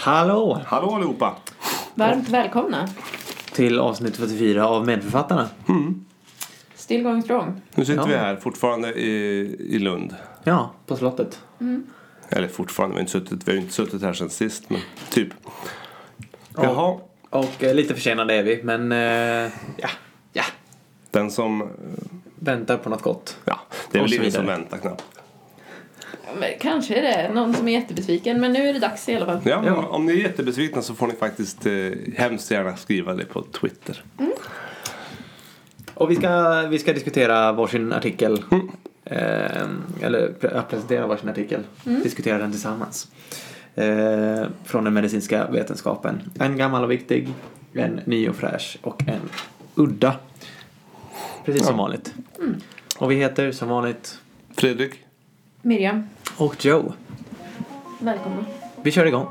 Hallå! Hallå allihopa! Varmt välkomna. Till avsnitt 44 av Medförfattarna. Still going strong. Nu sitter Ja. vi här fortfarande i, i Lund. Ja, på slottet. Eller fortfarande, vi har, inte suttit, vi har inte suttit här sen sist men typ. Jaha, Och eh, lite försenade är vi, men eh, ja, ja. den som... eh, Väntar på något gott. Ja, det är Och väl ingen som väntar knappt. Kanske är det någon som är jättebesviken, men nu är det dags i alla fall. Ja, men Ja. Om ni är jättebesvikna så får ni faktiskt eh, hemskt gärna skriva det på Twitter. Och vi ska, vi ska diskutera varsin artikel. Eh, eller presentera varsin artikel. Diskutera den tillsammans. Eh, från den medicinska vetenskapen. En gammal och viktig, en ny och fräsch och en udda. Precis som Ja. vanligt. Och vi heter som vanligt Fredrik? Miriam, och Joe. välkomna. Vi kör igång.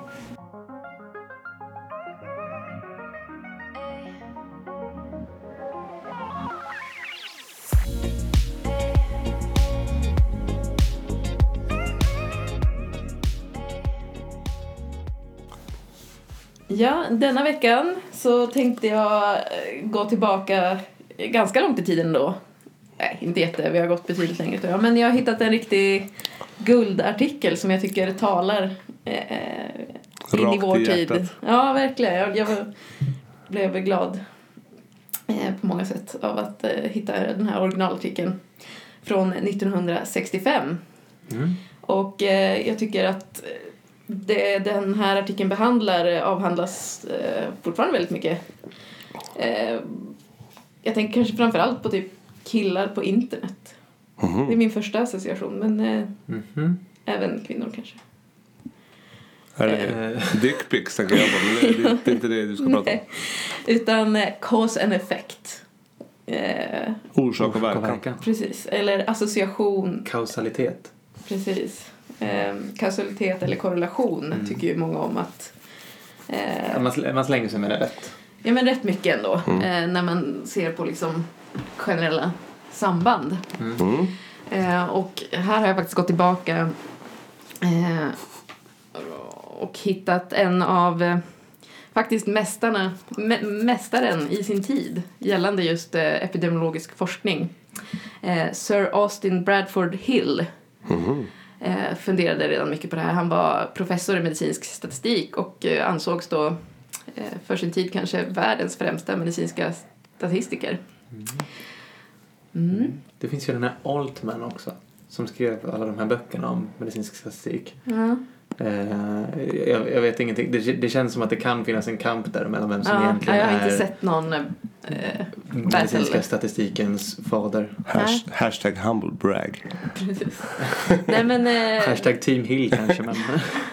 Ja, denna veckan så tänkte jag eh, gå tillbaka ganska långt i tiden då. Nej, inte jätte, vi har gått betydligt längre tror jag. Men jag har hittat en riktig guldartikel som jag tycker talar eh, eh, in i vår i tid. Ja, verkligen. Jag, jag blev glad eh, på många sätt av att eh, hitta den här originalartikeln från 1965. Mm. Och eh, jag tycker att det den här artikeln behandlar eh, avhandlas eh, fortfarande väldigt mycket. Jag tänker kanske framförallt på typ killar på internet. Det är min första association, men eh, Mhm. även kvinnor kanske. Är det Eh, dickpics tänker jag på, men det, det, det är inte det du ska prata om. Nej. Utan eh, cause and effect. Eh, Orsak och verkan. precis, eller association, Kausalitet. precis. Eh, kausalitet eller korrelation Mm. tycker ju många om att eh, Man, man slänger sig med det rätt. Ja men rätt mycket ändå Mm. eh, när man ser på liksom generella samband. Mm. Eh, och här har jag faktiskt gått tillbaka eh, och hittat en av eh, faktiskt mästarna, mä, mästaren i sin tid gällande just eh, epidemiologisk forskning. Eh, Sir Austin Bradford Hill eh, funderade redan mycket på det här. Han var professor i medicinsk statistik och ansågs då för sin tid kanske världens främsta medicinska statistiker. Mm. Det finns ju den här Altman också. Som skrev alla de här böckerna om medicinsk statistik. Ja. Eh, jag, jag vet ingenting. Det, det känns som att det kan finnas en kamp där mellan vem som Ja, egentligen jag har är inte sett någon eh, medicinska statistikens fader. Hash, hashtag humble brag. Precis. Nej men eh, Hashtag Team Hill kanske man,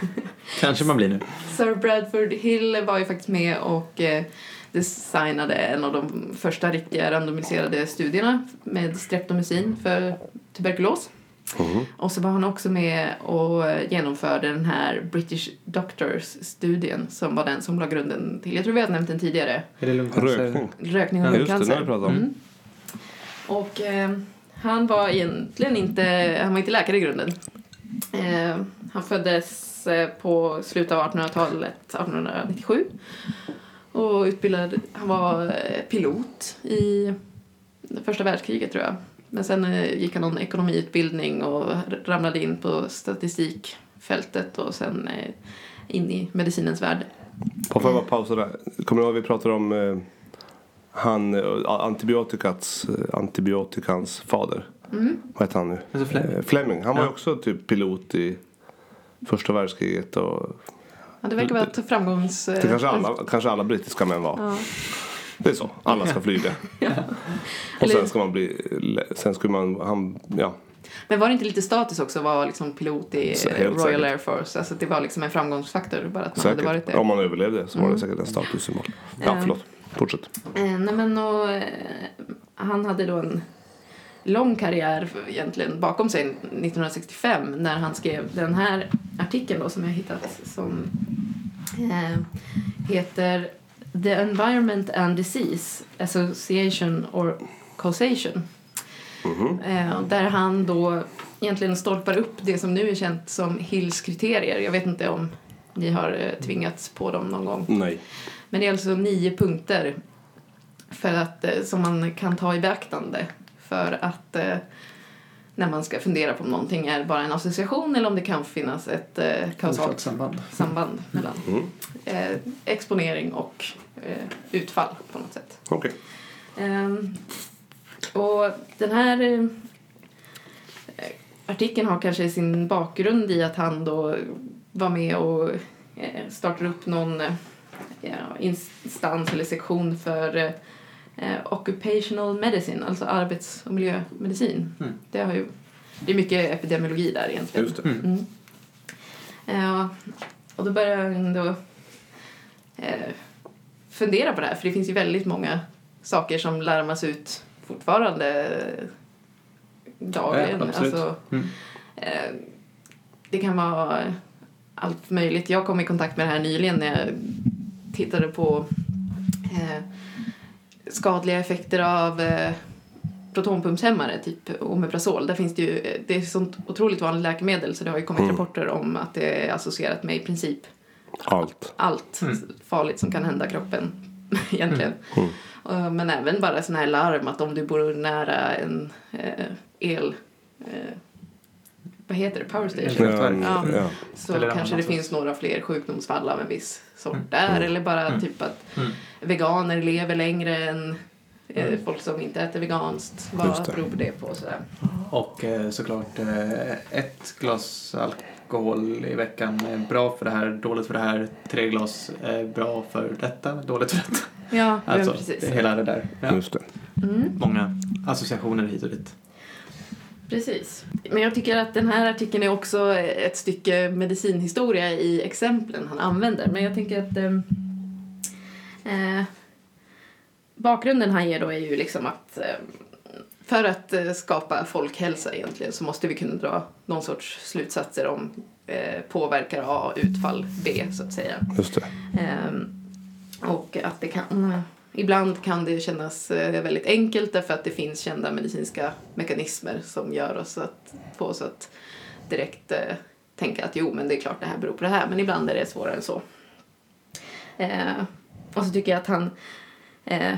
kanske man blir nu. Sir Bradford Hill var ju faktiskt med och designade en av de första riktiga randomiserade studierna med streptomycin för tuberkulos. Mhm. Och så var han också med och genomförde den här British Doctors-studien som var den som la grunden till, jag tror vi har nämnt den tidigare, Är det lungcancer? Rökning. rökning och Ja, just det, lungcancer. det om. Mm. Och eh, han var egentligen inte, han var inte läkare i grunden. Eh, han föddes eh, på slutet av 1800-talet, 1897. Och utbildad, han var eh, pilot i första världskriget tror jag. Men sen eh, gick han någon ekonomiutbildning och ramlade in på statistikfältet och sen eh, in i medicinens värld. Får jag bara pausa där? Kommer du ihåg vi pratade om eh, han, antibiotikats, antibiotikans fader? Mm. Vad heter han nu? Alltså Fleming. Fleming. Han var ju Ja. också typ pilot i första världskriget och Ja, det verkar vara ett framgångs... det kanske alla, kanske alla brittiska män var. Ja. Det är så. Alla ska flyga. Och Eller- sen ska man bli, sen skulle man, han, ja. Men var det inte lite status också att vara liksom pilot i eh, Royal säkert. Air Force? Alltså det var liksom en framgångsfaktor bara att man hade varit Säkert. det. Om man överlevde så var det Mm. säkert en statussymbol. Ja, Eh. förlåt. Fortsätt. Eh, nej men och, eh, han hade då en lång karriär egentligen bakom sig 1965 när han skrev den här artikeln då som jag hittat som eh, heter The Environment and Disease Association or Causation. Mhm. Eh, där han då egentligen stolpar upp det som nu är känt som Hills kriterier. Jag vet inte om ni har eh, tvingats på dem någon gång. Nej. Men det är alltså nio punkter för att, eh, som man kan ta i beaktande för att eh, när man ska fundera på om någonting är bara en association eller om det kan finnas ett eh, kausalt Orsakssamband. samband mellan Mm. eh, exponering och eh, utfall på något sätt. Okej. Ehm, och den här eh, artikeln har kanske sin bakgrund i att han då var med och eh, startade upp någon eh, ja, instans eller sektion för eh, eh, occupational medicine, alltså arbets och miljömedicin. Mm. Det, har ju, det är mycket epidemiologi där egentligen. Just det. Mm. Ja, och då började jag ändå eh, fundera på det här, för det finns ju väldigt många saker som larmas ut fortfarande dagligen. Ja, alltså, Mm. eh, det kan vara allt möjligt. Jag kom i kontakt med det här nyligen när jag tittade på eh, skadliga effekter av eh, protonpumpshämmare, typ Omeprazol. Där finns det ju, det är ett sånt otroligt vanligt läkemedel så det har ju kommit Mm. rapporter om att det är associerat med i princip Allt. allt Mm. farligt som kan hända kroppen egentligen. Mm. Och- Men även bara sådana här larm att om du bor nära en eh, el... Eh, vad heter det? Power station? Ja, Ja. ja. Så Eller kanske det finns några fler sjukdomsfall av en viss sort Mm. där. Mm. Eller bara Mm. typ att Mm. veganer lever längre än eh, Mm. folk som inte äter veganskt. Vad det. beror det på? Sådär. Och eh, såklart eh, ett glas alkohol i veckan är bra för det här, dåligt för det här. Tre glas är bra för detta, dåligt för detta. Ja, Alltså, precis. hela det där. Ja. Just det. Mm. Många associationer hit och dit. Precis. Men jag tycker att den här artikeln är också ett stycke medicinhistoria i exemplen han använder. Men jag tänker att eh, eh, bakgrunden han ger då är ju liksom att eh, för att eh, skapa folkhälsa egentligen så måste vi kunna dra någon sorts slutsatser om eh, påverkar A utfall B så att säga. Just det. Ehm, och att det kan, ibland kan det kännas eh, väldigt enkelt därför att det finns kända medicinska mekanismer som gör oss att, få oss att direkt eh, tänka att jo, men det är klart det här beror på det här. Men ibland är det svårare än så. Eh, och så tycker jag att han eh,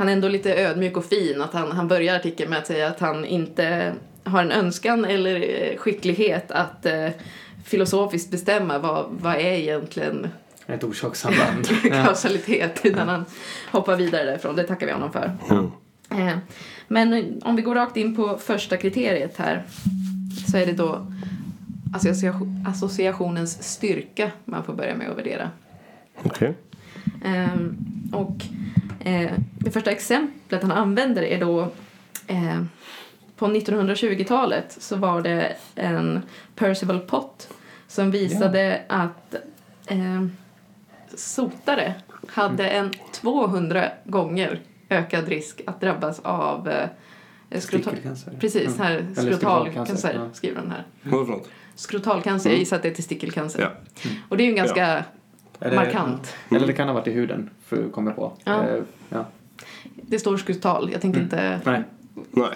han är ändå lite ödmjuk och fin. Att han, han börjar artikeln med att säga att han inte har en önskan eller eh, skicklighet att eh, filosofiskt bestämma vad, vad är egentligen ett orsakssamband. kausalitet utan han hoppar vidare därifrån. Det tackar vi honom för. Eh, Men om vi går rakt in på första kriteriet här så är det då associa- associationens styrka man får börja med att värdera. Okej. Ehm, och eh, det första exemplet han använder är då eh, på 1920-talet så var det en Percival Pott som visade att eh, sotare hade en 200 gånger ökad risk att drabbas av eh, skrotal... Stickelcancer. Precis, Mm. här skrotalcancer skrotalcancer, ja. skriver han här. Något? Skrotalcancer, jag gissar att det är testikelcancer. Ja. Och det är ju en ganska Eller- markant. Eller det kan ha varit i huden, för kom jag på. Ja. Eh, ja. Det står skrotal, jag tänker Mm. inte Nej.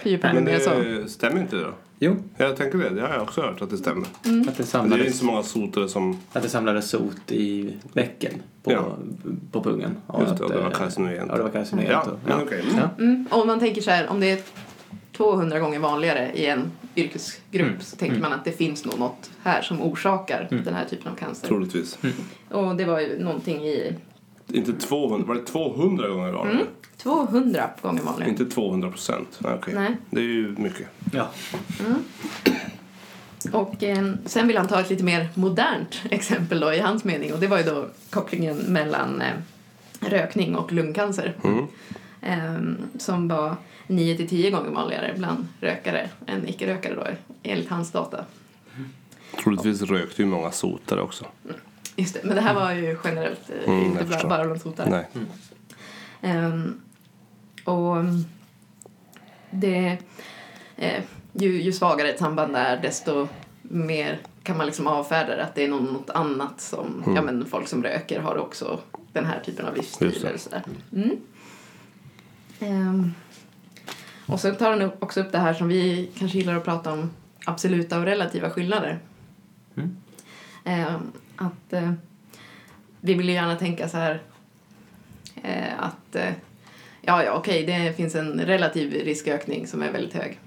Fördjupa mig Men mer det stämmer inte då? Jo, Jag tänker det. Det har jag också hört att det stämmer. att det Men det är inte samlades, så många sotare som... att det samlades sot i bäcken på, Ja. på pungen. Och Just att, det, och det var eh, carcinogent. Ja, det var carcinogent. Ja, och- men okej. Ja. Mm. Och om man tänker så här, om det är 200 gånger vanligare i en yrkesgrupp Mm. så tänker Mm. man att det finns nog något här som orsakar Mm. den här typen av cancer. Troligtvis. Och det var ju någonting i Inte 200, var det 200 gånger vanligare? Mm. 200 gånger vanligare. Inte 200 procent? Nej, okej. Nej. Det är ju mycket. Ja. Och eh, sen vill han ta ett lite mer modernt exempel då i hans mening och det var ju då kopplingen mellan eh, rökning och lungcancer. Mm. Ehm, som var 9 till 10 gånger vanligare bland rökare än icke-rökare då, enligt hans data. Troligtvis rökte ju många sotare också. Just det, men det här var ju generellt, eh, Mm, inte bara, bara bland sotare. Nej. Ehm, och mm, det, eh, ju, ju svagare ett samband är desto mer kan man liksom avfärda det, att det är något, annat som, Mm. ja men folk som röker har också den här typen av livsstil eller sådär. Mm. Ehm, och så tar han också upp det här som vi kanske gillar att prata om, absoluta och relativa skillnader. Mm. Ehm, att eh, vi vill ju gärna tänka så här eh, att eh, ja, ja, okej, det finns en relativ riskökning som är väldigt hög.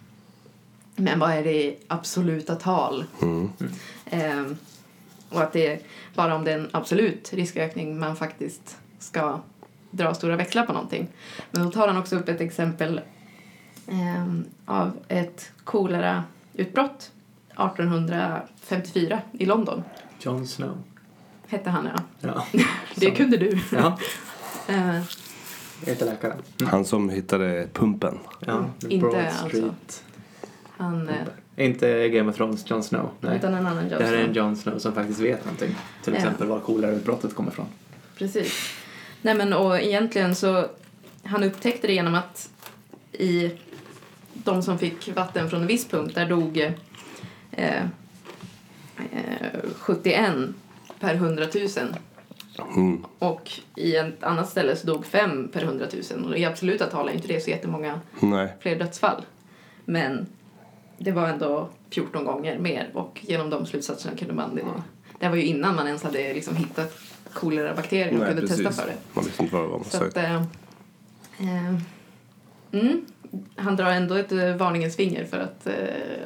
Men vad är det i absoluta tal? Mm. Eh, och att det är bara om det är en absolut riskökning man faktiskt ska dra stora växlar på någonting. Men då tar han också upp ett exempel eh, av ett kolerautbrott 1854 i London. Jon Snow. Hette han, ja. Ja. Det kunde du. Ja, Eh, jag är inte läkare. Han som hittade pumpen. Ja, Inte Broad alltså. Street. han, eh, Inte Game of Thrones Jon Snow. Nej. utan en annan Det här är en. Jon Snow som faktiskt vet någonting. Till Ja. exempel var kolerautbrottet kommer ifrån. Precis. Nej men och egentligen så, han upptäckte det genom att i de som fick vatten från en viss punkt, där dog eh, 71 per 100 000. Mm. Och i ett annat ställe så dog 5 per 100 000. Och i absoluta tal är inte det så jättemånga Nej. fler dödsfall. Men det var ändå 14 gånger mer och genom de slutsatserna kunde man... Det, det här var ju innan man ens hade liksom hittat kolerabakterier och Nej, kunde precis. testa för det. Man visste inte vad det var man Så att, eh, eh, mm, han drar ändå ett eh, varningens finger för att eh,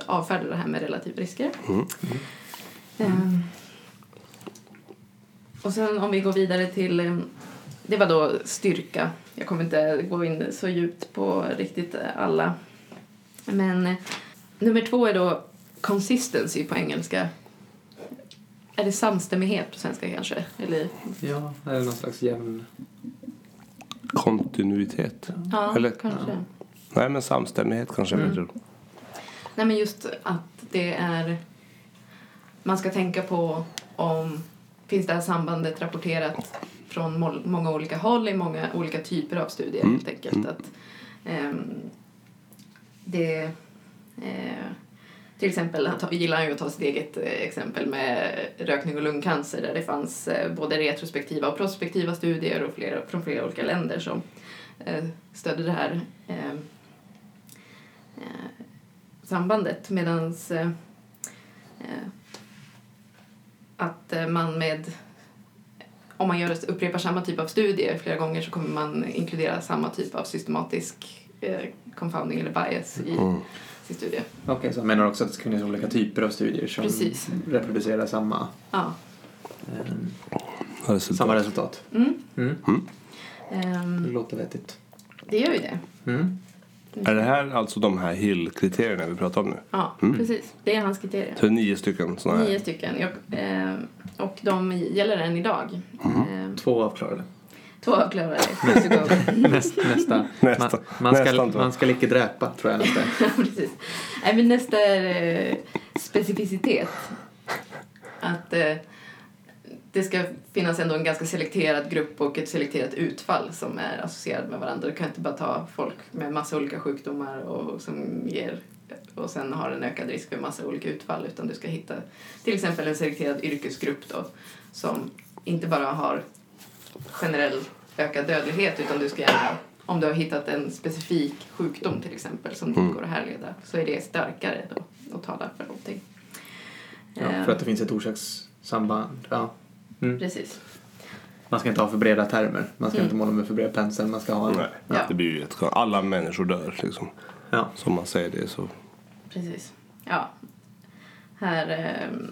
avfärda det här med relativa risker. Mm. Eh, och sen om vi går vidare till, eh, det var då styrka. Jag kommer inte gå in så djupt på riktigt alla. Men eh, nummer två är då consistency på engelska. Är det samstämmighet på svenska kanske? Eller, Ja, eller någon slags jämn... Kontinuitet. ja, Eller- kanske. Nej, men samstämmighet kanske Mm. jag tror. Nej men just att det är... Man ska tänka på om... Finns det här sambandet rapporterat från mål- många olika håll i många olika typer av studier Mm. helt enkelt. Mm. Att, ehm, det... Eh, till exempel, han gillar han ju att ta sitt eget eh, exempel med rökning och lungcancer där det fanns eh, både retrospektiva och prospektiva studier och flera, från flera olika länder som eh, stödde det här eh, eh, sambandet medan eh, eh, att eh, man med om man gör, upprepar samma typ av studier flera gånger så kommer man inkludera samma typ av systematisk eh, confounding eller bias i Mm. sin studie. Okej, så jag menar också att det ska finnas olika typer av studier som Precis. reproducerar samma, Ja. eh, Resultat. samma resultat. Mm. Mm. Det Ehm, låter vettigt. det gör ju det. Mm. Är det här alltså de här Hill-kriterierna vi pratar om nu? Ja, Mm. precis. Det är hans kriterier. Så det är nio stycken sådana här? Nio stycken. Jag, eh, och de gäller än idag. Eh, Två avklarade. två avklarade. Näst, nästa. Nästa. Man, man, ska, två. man ska icke dräpa, tror jag nästa. Ja, precis. Nej, men nästa är eh, specificitet. Att eh, det ska finnas ändå en ganska selekterad grupp och ett selekterat utfall som är associerad med varandra. Du kan inte bara ta folk med massa olika sjukdomar och som ger och sen har en ökad risk för massa olika utfall utan du ska hitta till exempel en selekterad yrkesgrupp då som inte bara har generell ökad dödlighet utan du ska gärna, om du har hittat en specifik sjukdom till exempel som Mm. inte går att härleda så är det starkare då och talar för någonting. Ja, för att det finns ett orsakssamband. Ja. Mm. Precis. Man ska inte ha för breda termer. Man ska Mm. inte måla med för bred pensel. Man ska ha en... Nej, Ja. det blir ju jätteskönt. Alla människor dör liksom. Ja. Som man säger det så. Precis. Ja. Här, ehm,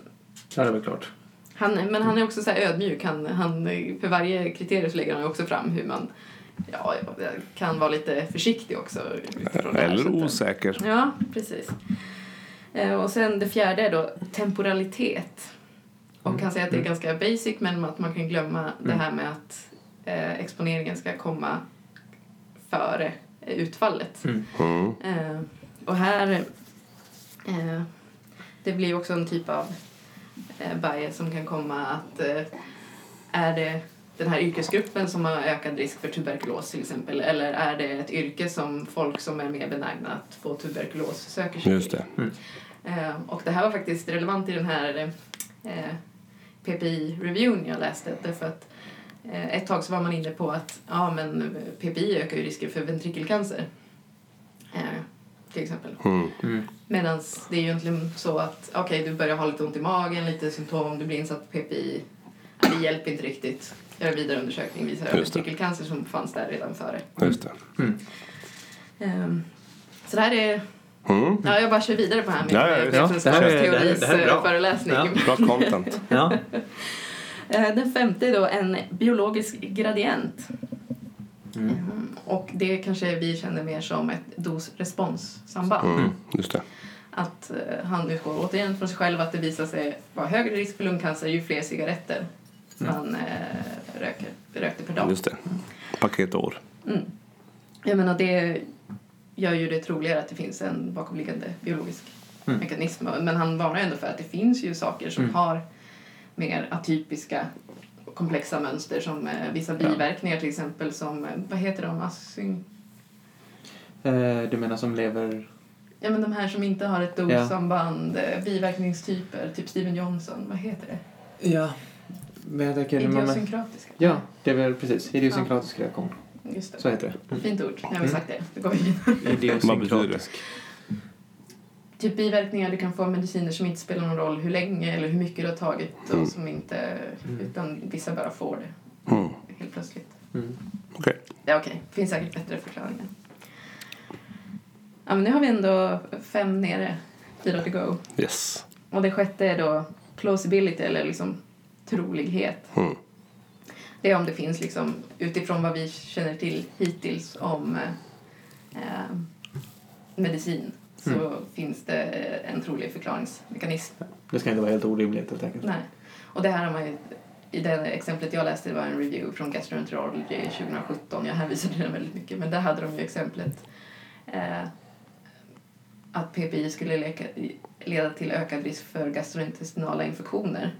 ja, det är väl klart. han, men han är också så här ödmjuk. Han, han, för varje kriterium så lägger han också fram hur man ja, kan vara lite försiktig också. här. Eller att- osäker. Ja, precis. Eh, Och sen det fjärde är då temporalitet. Och Mm. han säger att det är Mm. ganska basic men att man kan glömma det Mm. här med att eh, exponeringen ska komma före utfallet. Mm. Mm. Eh, och här, eh, det blir också en typ av eh, bias som kan komma att eh, är det den här yrkesgruppen som har ökad risk för tuberkulos till exempel eller är det ett yrke som folk som är mer benägna att få tuberkulos söker sig Just till? det. Eh, och det här var faktiskt relevant i den här eh, PPI-reviewn jag läste därför att eh, ett tag så var man inne på att ja, men PPI ökar ju risken för ventrikelcancer. Eh, till exempel. Mm. Mm. Medan det är ju egentligen så att okej, du börjar ha lite ont i magen, lite symptom, du blir insatt på PPI det hjälper inte riktigt. Göra vidare undersökning visar övertrikelcancer som fanns där redan före. Just det. Ehm, så det här är... Mm. Ja, jag bara kör vidare på det här med Ja, ja, ja. Det här är- det här är- det här är bra. föreläsning. Ja. Bra content. Ja. Eh, Den femte är då en biologisk gradient. Mm. Ehm, Och det kanske vi känner mer som ett dos-respons-samband. Mm. Just det. Att eh, han utgår återigen från sig själv att det visar sig vara högre risk för lungcancer ju fler cigaretter man eh, röker, rökte per dag. Just det. Paketår. Mm. Jag menar, det gör ju det troligare att det finns en bakomliggande biologisk Mm. mekanism. Men han varnar ändå för att det finns ju saker som Mm. har mer atypiska komplexa mönster som eh, vissa biverkningar till exempel som, eh, vad heter de, asyn... Eh, Du menar som lever... Ja men de här som inte har ett Ja. dossamband, eh, biverkningstyper, typ Steven Johnson, vad heter det? Ja. Men jag tänker... Idiosynkratiska. Ja, det är väl precis. Idiosynkratisk reaktion. Just det. Så heter det. Fint ord, nu har vi Mm. sagt det. Då går vi vidare. Idiosynkratisk. Typ biverkningar, du kan få mediciner som inte spelar någon roll hur länge eller hur mycket du har tagit Mm. och som inte, utan vissa bara får det Mm. helt plötsligt. Mm. Okej. Ja okej, finns säkert bättre förklaringar. Ja men nu har vi ändå fem nere, fyra to go. Yes. Och det sjätte är då plausibility eller liksom trolighet. Mm. Det är om det finns liksom utifrån vad vi känner till hittills om eh, eh, medicin så Mm. finns det en trolig förklaringsmekanism. Det ska inte vara helt orimligt helt enkelt. Nej. Och det här har man ju, i det exemplet jag läste det var en review från Gastroenterology 2017. Jag hänvisade den väldigt mycket. Men där hade de ju exemplet eh, att PPI skulle leka, leda till ökad risk för gastrointestinala infektioner.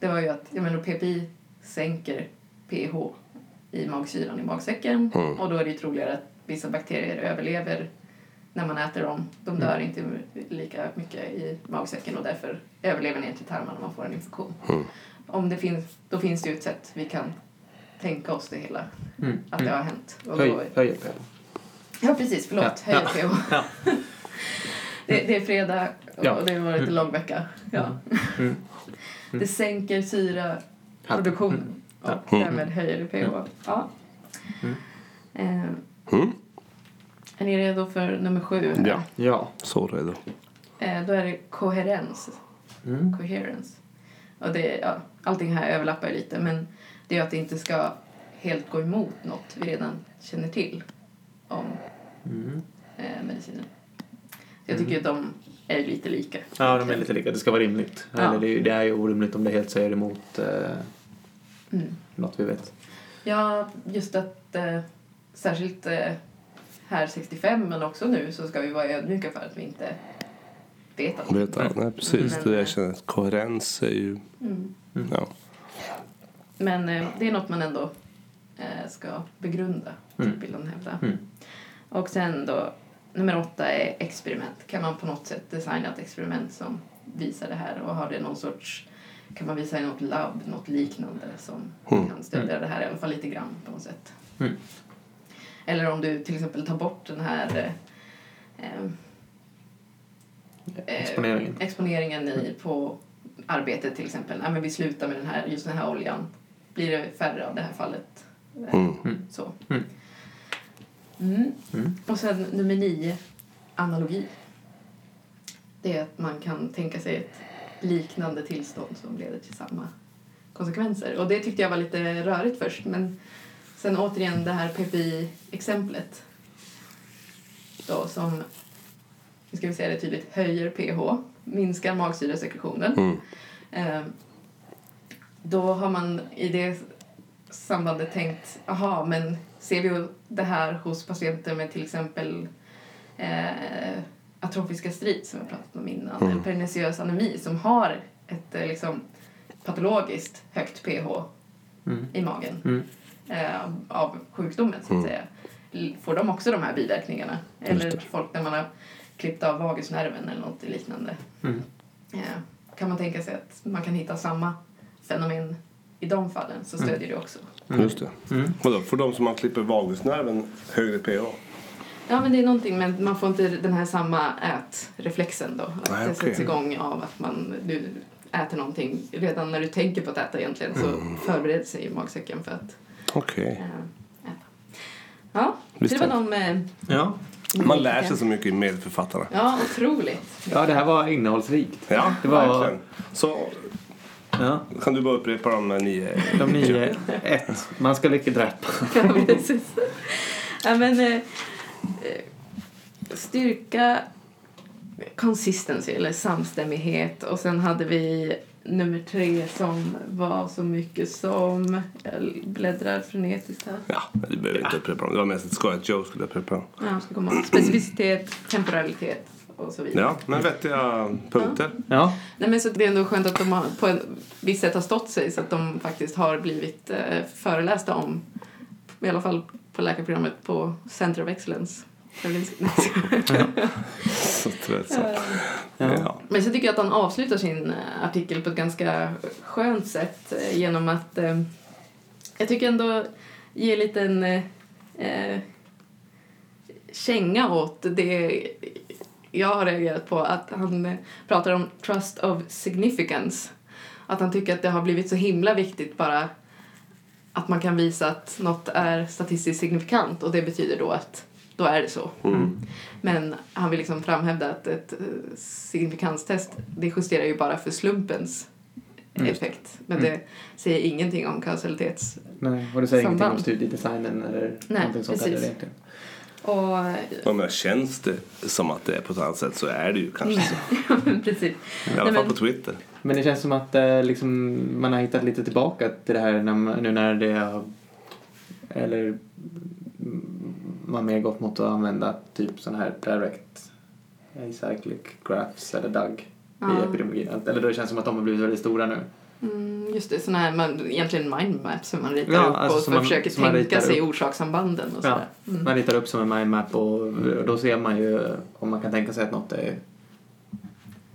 Det var ju att, jag menar PPI sänker pH i magsyran i magsäcken Mm. och då är det ju troligare att vissa bakterier överlever när man äter dem. De dör inte lika mycket i magsäcken och därför överlever ner till tarmarna om man får en infektion. Mm. Om det finns, då finns det ju ett sätt vi kan tänka oss det hela, Mm. att det Mm. har hänt. Och Höj, då, höj pH. ja precis, förlåt, Ja. höj pH. Ja. Det, det är fredag och Ja. det har varit en Mm. lång vecka. Ja. Mm. Det sänker syraproduktionen och Mm. därmed höjer det pH. Ja. Mm. Eh, Mm. är ni redo för nummer sju? Ja. Ja. Så redo. Eh, då är det koherens. Mm. Coherence. Och det, ja, allting här överlappar ju lite men det är ju att det inte ska helt gå emot något vi redan känner till om Mm. eh, medicinen. Så jag tycker att de är lite lika. Ja, de är lite lika. Det ska vara rimligt. Ja. Eller det, är ju- det är ju orimligt om det helt säger emot eh, Mm. något vi vet. Ja, just att eh, särskilt eh, här 65 men också nu så ska vi vara ödmjuka för att vi inte vet allt. Vet jag. Nej, precis. Men- Det jag känner att koherens är ju... Mm. Ja. Men eh, det är något man ändå eh, ska begrunda, Mm. vill de hävda. Mm. Och sen då, nummer åtta är experiment. Kan man på något sätt designa ett experiment som visar det här och har det någon sorts, kan man visa i något labb, något liknande som Mm. kan stödja det här i alla fall lite grann på något sätt. Mm. Eller om du till exempel tar bort den här eh, eh, Exponeringen. exponeringen i, på arbetet till exempel. Nej, men vi slutar med den här, just den här oljan. Blir det färre av det här fallet? Eh, Mm. Mm. Så. Mm. Mm. Mm. Och sen nummer nio, analogi. Det är att man kan tänka sig ett liknande tillstånd som leder till samma konsekvenser. Och det tyckte jag var lite rörigt först men sen återigen det här PPI-exemplet då som, nu ska vi säga det tydligt, höjer pH, minskar magsyresekretionen. Mm. Eh, då har man i det sambandet tänkt, aha, men ser vi det här hos patienter med till exempel eh, atrofiska strid som jag pratat om innan, Mm. eller perniciös anemi som har ett eh, liksom, patologiskt högt pH Mm. i magen Mm. eh, av sjukdomen så att Mm. säga. Får de också de här biverkningarna? Eller folk när man har klippt av vagusnerven eller något liknande. Mm. Eh, kan man tänka sig att man kan hitta samma fenomen i de fallen så Mm. stödjer det också. Just det. Mm. Vadå, för de som man klipper vagusnerven högre pH? Ja men det är någonting men man får inte den här samma ätreflexen då. Att Nej, det sätts igång av att man, du äter någonting, redan när du tänker på att äta egentligen så Mm. förbereder sig magsäcken för att Okej. eh, äta. Ja, Visst det var de... Eh, Ja. Man lär sig så mycket i medförfattarna. Ja, otroligt. ja, det här var innehållsrikt. Ja, Det var- verkligen. Så Ja. kan du bara upprepa de nio. De nio, ett. Man ska lycka dräpa. Ja, precis. Ja, men, eh, styrka, consistency eller samstämmighet och sen hade vi nummer tre som var så mycket som, jag bläddrar frenetiskt här. Ja, du behöver inte upprepa dem. Det var mest ett skoj att Joe skulle upprepa dem. Ja, ska komma. Specificitet, temporalitet och så vidare. Ja, men vettiga punkter. Ja. Nej, men så det är ändå skönt att de har, på ett visst sätt har stått sig så att de faktiskt har blivit eh, förelästa om, i alla fall på läkarprogrammet på Center of Excellence. Så tröttsamt. Ja. Ja. Men så tycker jag att han avslutar sin eh, artikel på ett ganska skönt sätt eh, genom att eh, jag tycker ändå ge en liten eh, eh, känga åt det jag har reagerat på att han pratar om trust of significance. Att han tycker att det har blivit så himla viktigt bara att man kan visa att något är statistiskt signifikant och det betyder då att då är det så. Mm. Men han vill liksom framhävda att ett eh, signifikanstest det justerar ju bara för slumpens Mm. effekt. Men det säger ingenting om kausalitets... Nej, och det säger ingenting om Samband. studiedesignen eller Nej, någonting sånt precis. heller egentligen. Och, Och men känns det som att det är på ett annat sätt så är det ju kanske så. precis. I alla Nej, fall men- på Twitter. Men det känns som att eh, liksom, man har hittat lite tillbaka till det här när man, nu när det har, eller man mer gått mot att använda typ sån här direct acyclic graphs eller DAG i Ja. epidemiologin. Eller då det känns som att de har blivit väldigt stora nu. Mm, just det, såna här, man, egentligen mindmaps som man ritar Ja, upp alltså och som man- försöker tänka sig upp. orsakssambanden och sådär. Mm. Man ritar upp som en mindmap och, och då ser man ju om man kan tänka sig att något är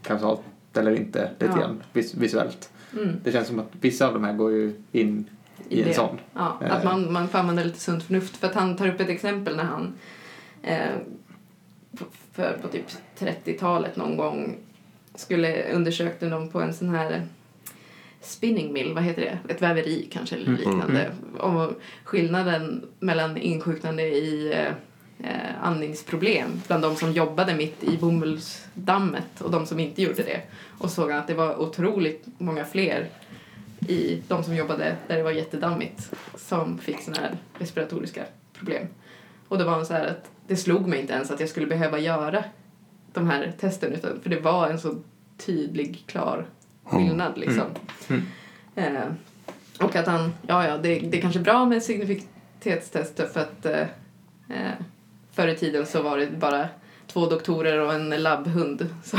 kausalt eller inte lite Ja. grann vis, visuellt. Mm. Det känns som att vissa av de här går ju in i, en det. sån. Ja, Eh. att man, man får använda lite sunt förnuft. För att han tar upp ett exempel när han eh, på, för, på typ 30-talet någon gång skulle undersökte de på en sån här spinning mill, vad heter det? Ett väveri kanske eller Mm, liknande. Och skillnaden mellan insjuknande i eh, eh, andningsproblem bland de som jobbade mitt i bomullsdammet och de som inte gjorde det. Och såg att det var otroligt många fler i de som jobbade där det var jättedammigt som fick såna här respiratoriska problem. Och det var så här att det slog mig inte ens att jag skulle behöva göra de här testen utan för det var en så tydlig, klar skillnad liksom. Mm. Eh, och att han, ja ja, det, det är kanske bra med signifikatetstester för att eh, eh, förr i tiden så var det bara två doktorer och en labbhund. Så,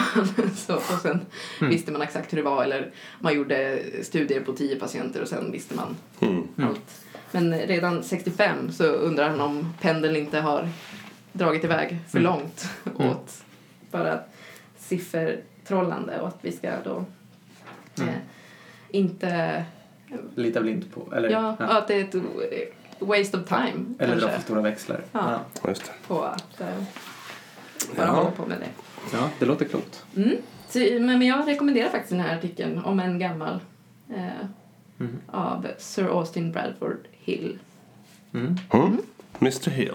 så, och sen Mm. visste man exakt hur det var eller man gjorde studier på tio patienter och sen visste man Mm. allt. Men redan 65 så undrar han om pendeln inte har dragit iväg för Mm. långt Mm. åt bara siffertrollande och att vi ska då Mm. eh, inte... Lita blint på. Eller, Ja, ja. att det är ett waste of time eller dra kanske för stora växlar. Ja. Ja, Just det. på att eh, bara Ja. hålla på med det. ja, det låter klokt. Mm. Så, men, men jag rekommenderar faktiskt den här artikeln om en gammal eh, Mm. av Sir Austin Bradford Hill. Mm. Mm. Mr Hill.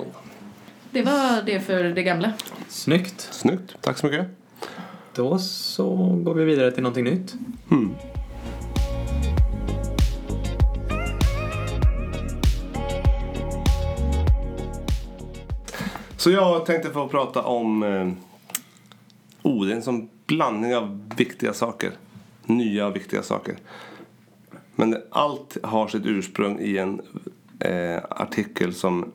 Det var det för det gamla. Snyggt. Snyggt. Tack så mycket. Då så går vi vidare till någonting nytt. Mm. Så jag tänkte få prata om eh, oh, det är en sån blandning av viktiga saker. Nya och viktiga saker. Men allt har sitt ursprung i en eh, artikel som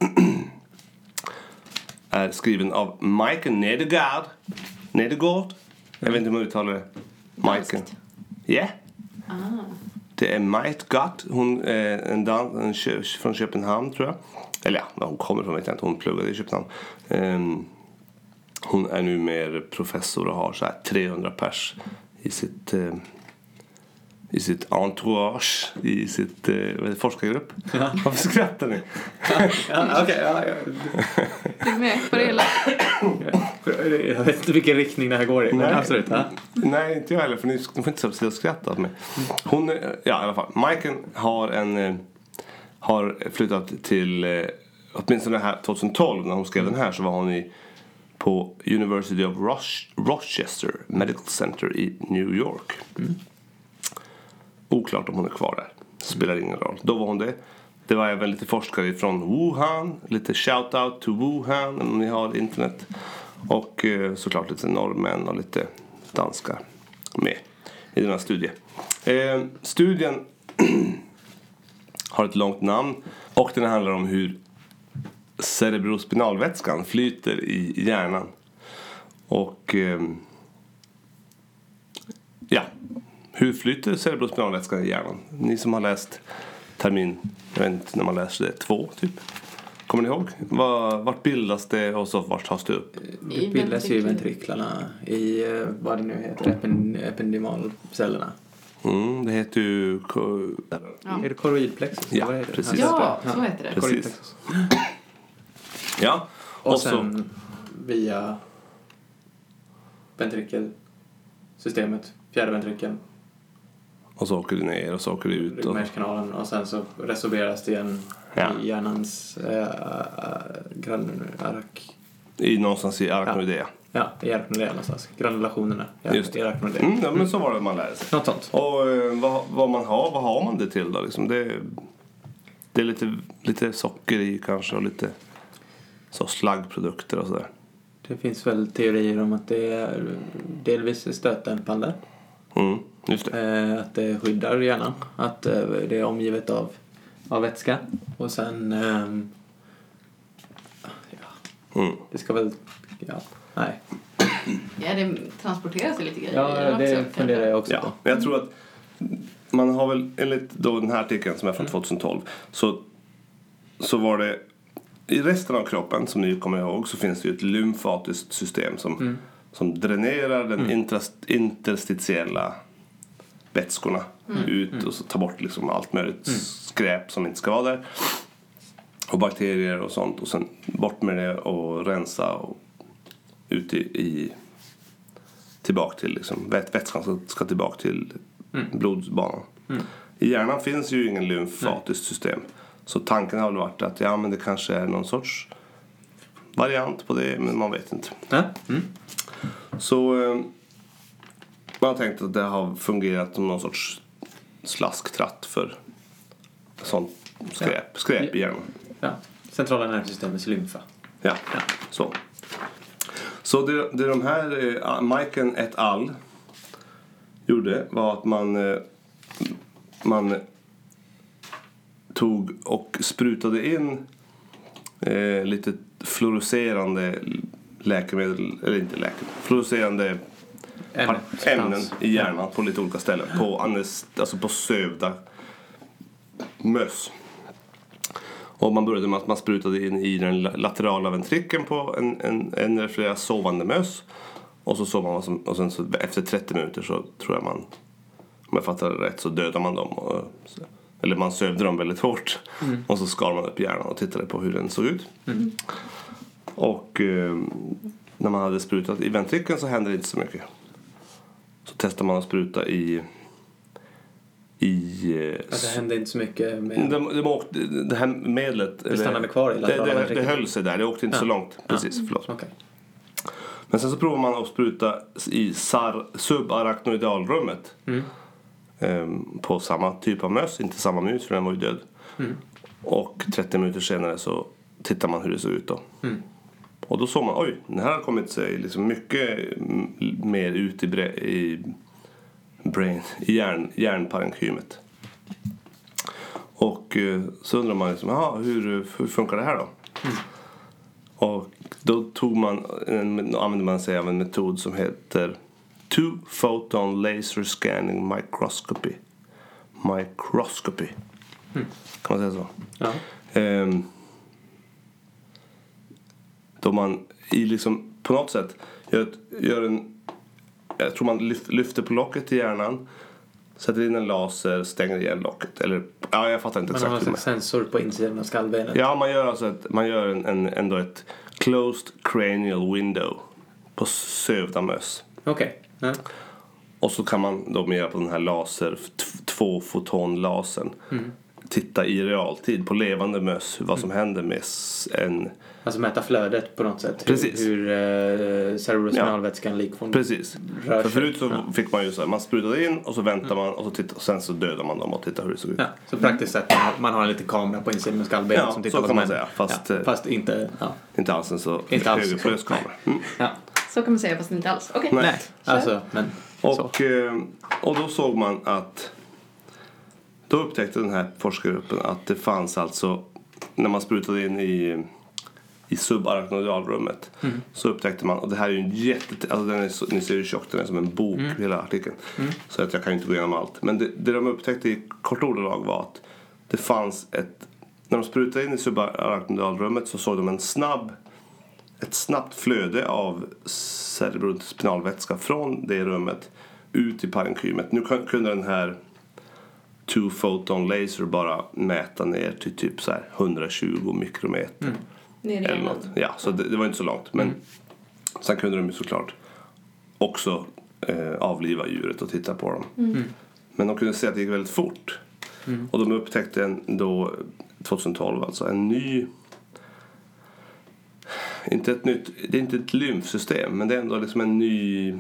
är skriven av Michael Nedergaard. Nedergaard? Jag vet inte hur man uttalar det. Michael. Ja. Ah. Det är Mait Gatt. Hon är en dans en kö, från Köpenhamn tror jag. Eller ja, hon kommer från vet jag inte. Hon pluggade i Köpenhamn. Ehm, hon är nu mer professor och har så här 300 pers i sitt eh, i sitt entourage, i sitt eh, forskargrupp. Varför skrattar ni? Ja, okej. ja, ja. Du är med på det hela. Jag vet inte vilken riktning det här går i. Men Nej. absolut. Ja. Nej, inte jag heller för ni, ni får inte sitta och skratta åt mig. Hon, ja i alla fall. Majken har en, eh, har flyttat till, eh, åtminstone här 2012 när hon skrev den här så var hon i, på University of Roch- Rochester Medical Center i New York. Oklart om hon är kvar där. Spelar ingen roll. Då var hon det. Det var även lite forskare från Wuhan. Lite shout-out to Wuhan om ni har internet. Och eh, såklart lite norrmän och lite danskar med i denna studie. Eh, studien har ett långt namn och den handlar om hur cerebrospinalvätskan flyter i hjärnan. Och eh, ja, hur flyter cerebrospinalvätskan i hjärnan? Ni som har läst termin, jag vet inte när man läser det, två typ. Kommer ni ihåg? Var, vart bildas det och så vart tas det upp? Det bildas ju i ventriklarna i eh, vad det nu heter, epen, ependymalcellerna. Mm, det heter ju... ko- Är det koroidplexus? Ja, det? precis. Ja, så heter det. Precis. Ja, Och, och så... sen via ventrikelsystemet, fjärde ventrikeln, Och så åker det ner och så åker det ut. Och, ryggmärgskanalen och sen så resorberas det igen Ja. i hjärnans äh, granulark... i, någonstans i arachnoidea. Ja, i arachnoidea någonstans. Granulationerna i Just det. i arachnoidea. Mm, ja, men så var det man lärde sig. Något sånt. Och eh, vad, vad man har, vad har man det till då? Liksom det, det är lite, lite socker i kanske och lite så slaggprodukter och sådär. Det finns väl teorier om att det är delvis stötdämpande. Mm, just det. Eh, att det skyddar hjärnan. Att eh, det är omgivet av, av vätska. Och sen... ehm, ja, Mm. det ska väl... Ja, nej. Ja, det transporteras lite grejer Ja, det också, funderar kanske. jag också Ja, på. men jag tror att man har väl enligt då den här artikeln som är från 2012 så, så var det i resten av kroppen som ni kommer ihåg så finns det ju ett lymfatiskt system som, som dränerar den intras, interstitiella vätskorna ut och så tar bort liksom allt möjligt skräp som inte ska vara där. Och bakterier och sånt och sen bort med det och rensa och ut i, i tillbaka till liksom, vät, vätskan ska, ska tillbaka till blodbanan. I hjärnan finns ju ingen lymfatiskt system. Så tanken har väl varit att ja, men det kanske är någon sorts variant på det, men man vet inte. Mm. Så eh, man har tänkt att det har fungerat som någon sorts slasktratt för sånt skräp, skräp i hjärnan. ja. Centrala nervsystemets lymfa. Ja, så. Så det, det de här, eh, Maiken et al. gjorde var att man, eh, man tog och sprutade in eh, lite fluorescerande läkemedel, eller inte läkemedel, fluorescerande Ämne. par- ämnen i hjärnan på lite olika ställen. På, anest, alltså på sövda möss. Och man började med att man sprutade in i den la- laterala ventrikeln på en, en, en eller flera sovande möss. Och så sov man och sen, och sen så efter 30 minuter så tror jag man, om jag fattar det rätt, så dödade man dem. Och, eller man sövde dem väldigt hårt. Och så skar man upp hjärnan och tittade på hur den såg ut. Och eh, när man hade sprutat i ventrikeln så hände det inte så mycket. Så testade man att spruta i... i eh, Ja, det hände inte så mycket med... de, de åkte, det här medlet... Det stannade kvar i det, det, det höll sig där, det åkte inte så Ja. långt. Precis, förlåt. Okej. Men sen så provar man att spruta i subarachnoidalrummet. Ehm, på samma typ av möss, inte samma mus för den var ju död. Och 30 minuter senare så tittar man hur det såg ut då. Och då såg man, oj, den här har kommit sig liksom mycket mm, mer ut i, bre, i brain, i hjärn, hjärnparenkymet. Och eh, så undrar man liksom, aha, hur, hur funkar det här då? Och då tog man, använde man sig av en metod som heter Two Photon Laser Scanning Microscopy. Microscopy. Kan man säga så? Ja. Ehm, då man i liksom, på något sätt gör, ett, gör en... Jag tror man lyf, lyfter på locket i hjärnan. Sätter in en laser, stänger igen locket. Eller, ja, jag fattar inte Man har exakt. en hur slags sensor på insidan av skallbenet. Ja, man gör alltså ett, man gör en, en, ändå ett Closed cranial window på sövda möss. Okej. Ja. Och så kan man då med hjälp av den här laser, tvåfotonlasern titta i realtid på levande möss vad som händer med en... Alltså mäta flödet på något sätt. Precis. Hur, hur eh, cerebrospinalvätskan likform Precis. rör För sig. förut så Ja. fick man ju så här, man sprutade in och så väntar man och så tittar, och sen så dödar man dem och tittar hur det såg ut. Ja, så praktiskt sett man har, man har en liten kamera på insidan med skallbenet Ja, som tittar så vad kan man säga, fast, ja, eh, fast inte... Ja. Inte alls en så Inte alls. högupplöst-kamera. Mm. Ja. Så kan man säga fast inte alls. Okej. Nej. Nej, alltså men så. Och, eh, och då såg man att då upptäckte den här forskargruppen att det fanns alltså när man sprutade in i i subarachnoidalrummet så upptäckte man, och det här är ju en jätte... Alltså den är så, ni ser hur tjock den är som en bok, hela artikeln. Så att jag kan inte gå igenom allt. Men det, det de upptäckte i kort ordalag var att det fanns ett... När de sprutade in i subarachnoidalrummet så såg de en snabb ett snabbt flöde av cerebrospinalvätska från det rummet ut i parenkymet. Nu kun- kunde den här two photon laser bara mäta ner till typ så här 120 mikrometer. Ner i Eller något. Ja, så det, det var inte så långt. Men sen kunde de ju såklart också eh, avliva djuret och titta på dem. Men de kunde se att det gick väldigt fort. Och de upptäckte en, då 2012 alltså en ny inte ett nytt, det är inte ett lymfsystem men det är ändå liksom en ny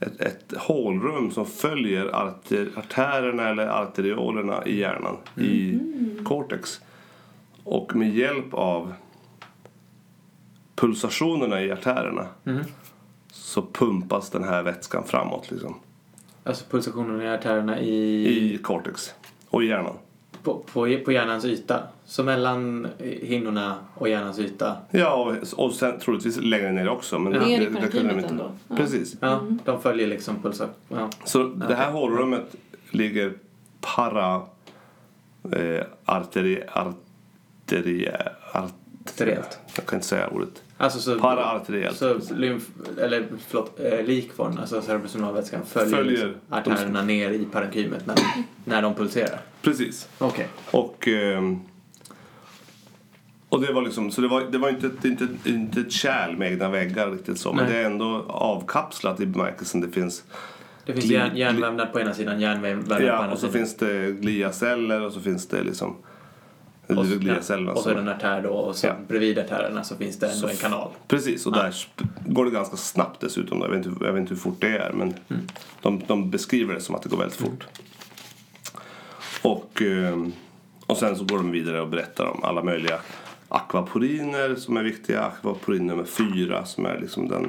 ett, ett hålrum som följer arter, artärerna eller arteriolerna i hjärnan i cortex. Och med hjälp av pulsationerna i artärerna så pumpas den här vätskan framåt liksom, Alltså pulsationen i artärerna i, i cortex och i hjärnan. På, på, på hjärnans yta. Så mellan hinnorna och hjärnans yta. Ja, och, och sen troligtvis längre ner också. Men Ner i det, det kunde de inte. ändå. Ja. Precis. Ja, de följer liksom pulsar. Ja. Så det här hålrummet ligger para eh, arteri, arteri, art, Arteriellt. Jag kan inte säga ordet. Alltså så, Paraarteriellt. så lymf, eller förlåt, eh, likform, alltså cerebrospinalvätskan följer, Följer liksom artärerna ner i parenkymet när, när de pulserar. Precis. Okej. Och, ehm, och det var liksom, så det var, det var inte, ett, inte, inte ett kärl med egna väggar riktigt så. Men Nej. det är ändå avkapslat i bemärkelsen det finns Det finns järn, järnvävnad på ena sidan, järnvävnad på Ja, andra och så sidan. finns det gliaceller och så finns det liksom och, gliacellerna och så är det en artär då och så Ja. bredvid artärerna så finns det ändå Så en kanal. Precis, och där sp- går det ganska snabbt dessutom. Jag, vet inte, jag vet inte hur fort det är, men Mm. de, de beskriver det som att det går väldigt fort. Och, ehm, och sen så går de vidare och berättar om alla möjliga akvaporiner som är viktiga. Akvaporin nummer fyra som är liksom den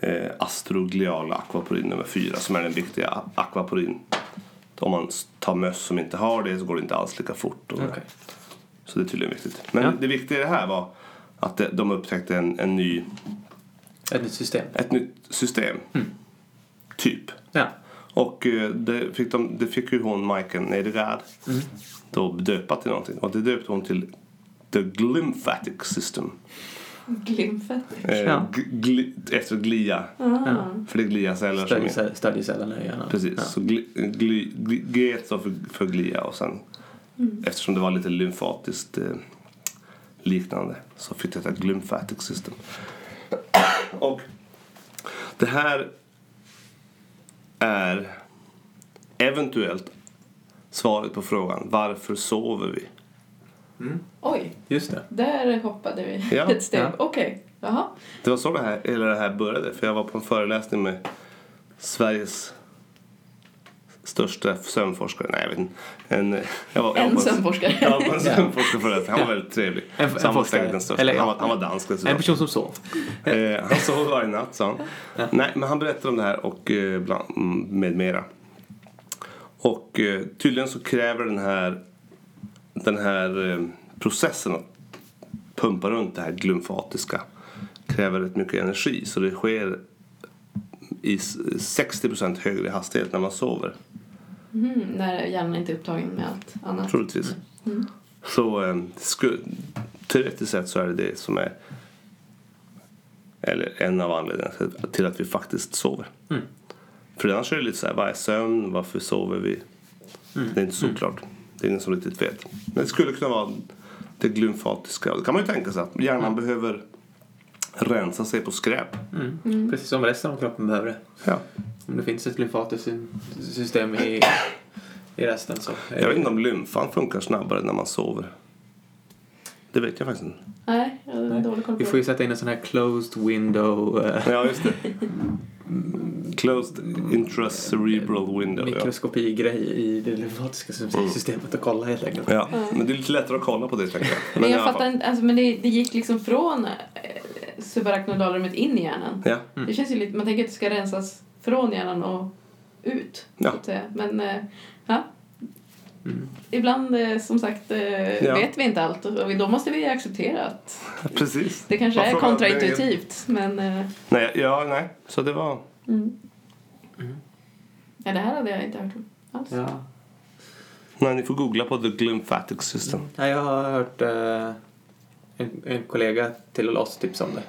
eh, astrogliala akvaporin nummer fyra som är den viktiga akvaporin. Om man tar möss som inte har det så går det inte alls lika fort. Och Okej. Så det är tydligen viktigt. Men Ja. det viktiga i det här var att de upptäckte en, en ny, Ett nytt system. ett nytt system. Typ. Ja. Och eh, det fick, de, det fick ju hon, Majken Nedergaard, då döpa till någonting. Och det döpte hon till The Glymphatic System. Glimfett. Eh, Ja. efter glia. För det är gliaceller som är... Stödjecell- Stödjecellerna i hjärnan. Precis. Ja. Så gli, gli, gli, G står för, för glia och sen eftersom det var lite lymfatiskt eh, liknande så fick det heta glymphatic system. och det här är eventuellt svaret på frågan varför sover vi? Oj, Just det. där hoppade vi Ja, ett steg. ja. Okej, jaha. Det var så det här, hela det här började. För jag var på en föreläsning med Sveriges största sömnforskare. Nej, jag vet inte. En, jag var, jag var En på sömnforskare. Jag var på en sömnforskare Han var väldigt trevlig. En- en Så han var forskare. säkert den största. Eller, han, var, han var dansk dessutom. En person som sov. Eh, han sov varje natt, sa han. Nej, men han berättade om det här och eh, bland, mm, med mera. Och eh, tydligen så kräver den här, den här eh, processen att pumpa runt det här glymfatiska kräver rätt mycket energi. Så det sker i s- 60% högre hastighet när man sover. Mm, när hjärnan inte är upptagen med allt annat. Troligtvis. Så eh, sku, teoretiskt sett så är det det som är eller en av anledningarna till- att vi faktiskt sover. För annars är det lite så här, vad är sömn? Varför sover vi? Det är inte så klart. Det är ingen som riktigt vet. Men det skulle kunna vara det glymfatiska. Det kan man ju tänka sig att hjärnan behöver rensa sig på skräp. Mm. Precis som resten av kroppen behöver det. Ja. Om det finns ett lymfatiskt sy- system i, i resten så... Jag vet inte om lymfan funkar snabbare när man sover. Det vet jag faktiskt inte. Nej, jag har Nej. dålig koll på Vi får ju sätta in en sån här closed window eh, Ja, just det. Closed intracerebral window. Ja. mikroskopigrej i det lymfatiska sy- systemet och kolla helt enkelt. Ja, men det är lite lättare att kolla på det tänker jag. Men jag fattar inte, alltså, men det, det gick liksom från eh, subarachnoidalrummet in i hjärnan. Ja. Det känns ju lite, man tänker att det ska rensas från hjärnan och ut. Ja. Så att säga. Men eh, ja. Mm. Ibland eh, som sagt eh, Ja. vet vi inte allt och då måste vi acceptera att Precis. det kanske är kontraintuitivt. Men eh, Nej, ja, nej. Så det var... mm. ja, det här hade jag inte hört om alls. Ja. Nej, ni får googla på the glymphatic system. Ja, jag har hört eh, en, en kollega till oss tipsa om det.